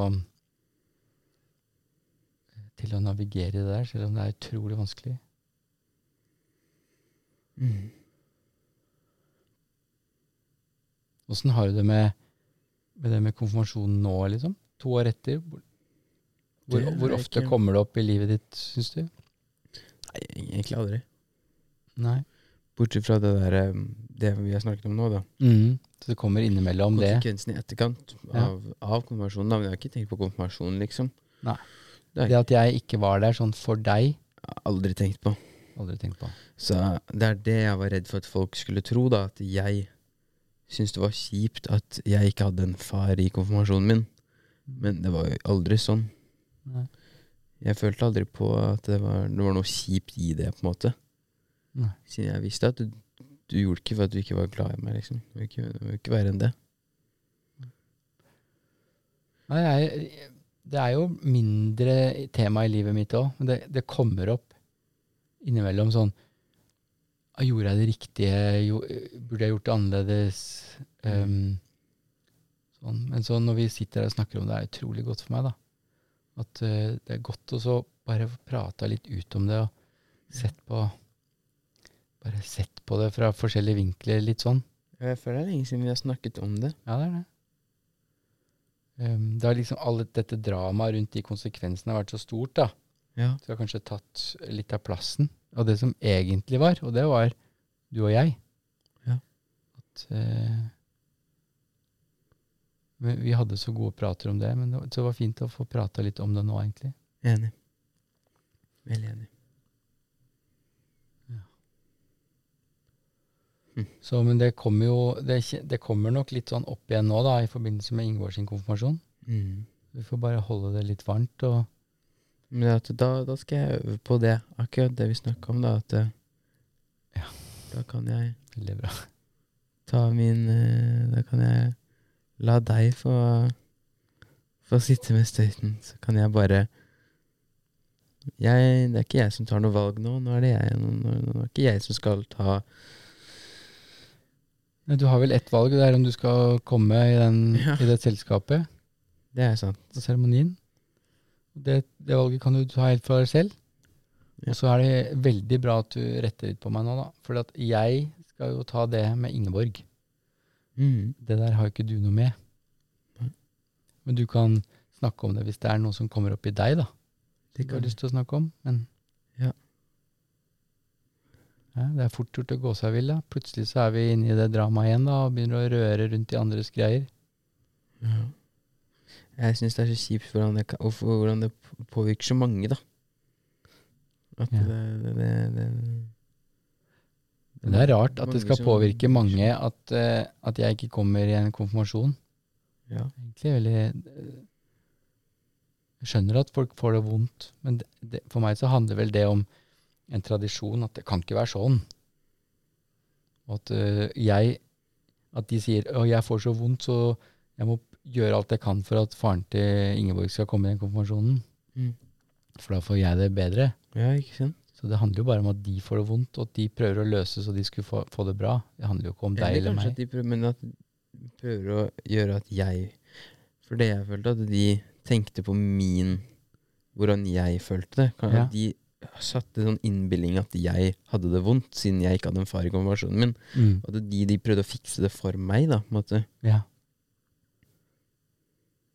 til å navigere det der, selv om det er utrolig vanskelig. Mm. Har du det med, med det med konfirmasjonen nå, liksom? To år etter? Hvor, hvor, ofte ikke- kommer det opp i livet ditt, syns du? Nei, egentlig aldri. Nei. Bortsett fra det der eh, Det vi har snakket om nå, da. Mm. Så det kommer innimellom det. Konsekvensen i etterkant av, av konfirmasjonen. Da. Men jeg har ikke tenkt på konfirmasjonen, liksom. Nei. Det Det at jeg ikke var der sånn for deg, aldri tenkt på. aldri tenkt på. Så det er det jeg var redd for at folk skulle tro, da. At jeg syntes det var kjipt at jeg ikke hadde en far i konfirmasjonen min. Men det var jo aldri sånn. Nei. Jeg følte aldri på at det var, det var noe kjipt i det, på en måte. Nei. Siden jeg visste at du, du gjorde det ikke for at du ikke var glad i meg, liksom. Det må ikke, ikke være enn det. Nei, jeg, det er jo mindre tema i livet mitt òg, det, det kommer opp innimellom sånn ah, Gjorde jeg det riktige? Burde jeg gjort det annerledes? Um, sånn. Men så når vi sitter her og snakker om det, er utrolig godt for meg. da. At uh, det er godt å så bare prate litt ut om det, og sett på Bare sett på det fra forskjellige vinkler, litt sånn. Jeg føler det er lenge siden vi har snakket om det. Ja, det er det. Um, det har liksom alle dette dramaet rundt de konsekvensene har vært så stort, da. Ja. Så det har kanskje tatt litt av plassen av det som egentlig var, og det var du og jeg. Ja. At uh, vi hadde så gode prater om det, men det var, så det var fint å få prata litt om det nå, egentlig. Enig. Veldig enig. Så, men det kommer jo det, det kommer nok litt sånn opp igjen nå, da, i forbindelse med Ingvår sin konfirmasjon. Mm. Vi får bare holde det litt varmt og Men da, da skal jeg øve på det, akkurat det vi snakka om, da. At eh, Ja. da kan jeg Veldig bra. ta min eh, Da kan jeg la deg få få sitte med støyten. Så kan jeg bare jeg, Det er ikke jeg som tar noe valg nå. Nå er det jeg. Nå, nå, nå er det ikke jeg som skal ta du har vel ett valg, det er om du skal komme i, den, Ja. i det selskapet Det er sant. på seremonien. Det, det valget kan du ta helt for deg selv. Ja. Og så er det veldig bra at du retter litt på meg nå, da. For at jeg skal jo ta det med Ingeborg. Mm. Det der har jo ikke du noe med. Men du kan snakke om det hvis det er noe som kommer opp i deg, da. Det Du har kan lyst til å snakke om, men. Ja, det er fort gjort å gå seg vill, da. Plutselig så er vi inne i det dramaet igjen da, og begynner å røre rundt i andres greier. Ja. Jeg syns det er så kjipt hvordan det, kan, hvordan det påvirker så mange, da. At Ja. det, det, det, det er rart at det skal påvirke mange at, eh, at jeg ikke kommer i en konfirmasjon. Ja. Egentlig veldig eh, Jeg skjønner at folk får det vondt, men for meg så handler vel det om en tradisjon, at det kan ikke være sånn. At uh, jeg At de sier å, jeg får så vondt, så jeg må gjøre alt jeg kan for at faren til Ingeborg skal komme i den konfirmasjonen. Mm. For da får jeg det bedre. ja, ikke sant? Så det handler jo bare om at de får det vondt, og at de prøver å løse så de skulle få, få det bra. Det handler jo ikke om deg eller meg. At de prøver, men at de prøver å gjøre at jeg For det jeg følte, at de tenkte på min Hvordan jeg følte det. Kan, Ja. At de satte sånn innbilning at jeg hadde det vondt, siden jeg ikke hadde en far i konfirmasjonen min. Mm. At de, de prøvde å fikse det for meg, da. På en måte. Ja.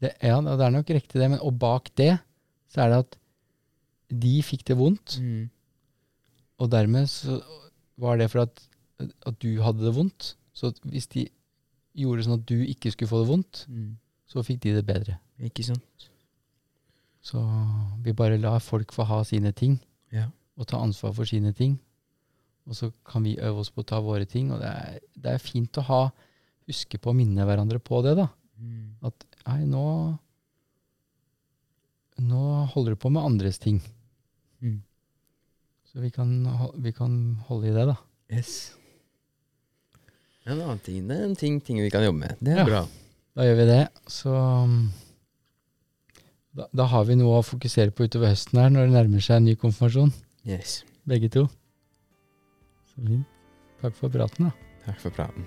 Det, ja, det er nok riktig det, men og bak det så er det at de fikk det vondt, Mm. og dermed så var det for at, at du hadde det vondt. Så at hvis de gjorde sånn at du ikke skulle få det vondt, Mm. så fikk de det bedre. Ikke sant? Så vi bare lar folk få ha sine ting, Ja. og ta ansvar for sine ting. Og så kan vi øve oss på å ta våre ting, og det er, det er fint å ha, huske på å minne hverandre på det, da. Mm. At nei, nå Nå holder du på med andres ting. Mm. Så vi kan, vi kan holde i det, da. Yes. En annen ting, det er en ting, ting vi kan jobbe med. Det er Ja. bra. Da gjør vi det. Så um, da, da har vi noe å fokusere på utover høsten her, når det nærmer seg en ny konfirmasjon. Yes. Begge to. Så fint. Takk for praten, da. Takk for praten.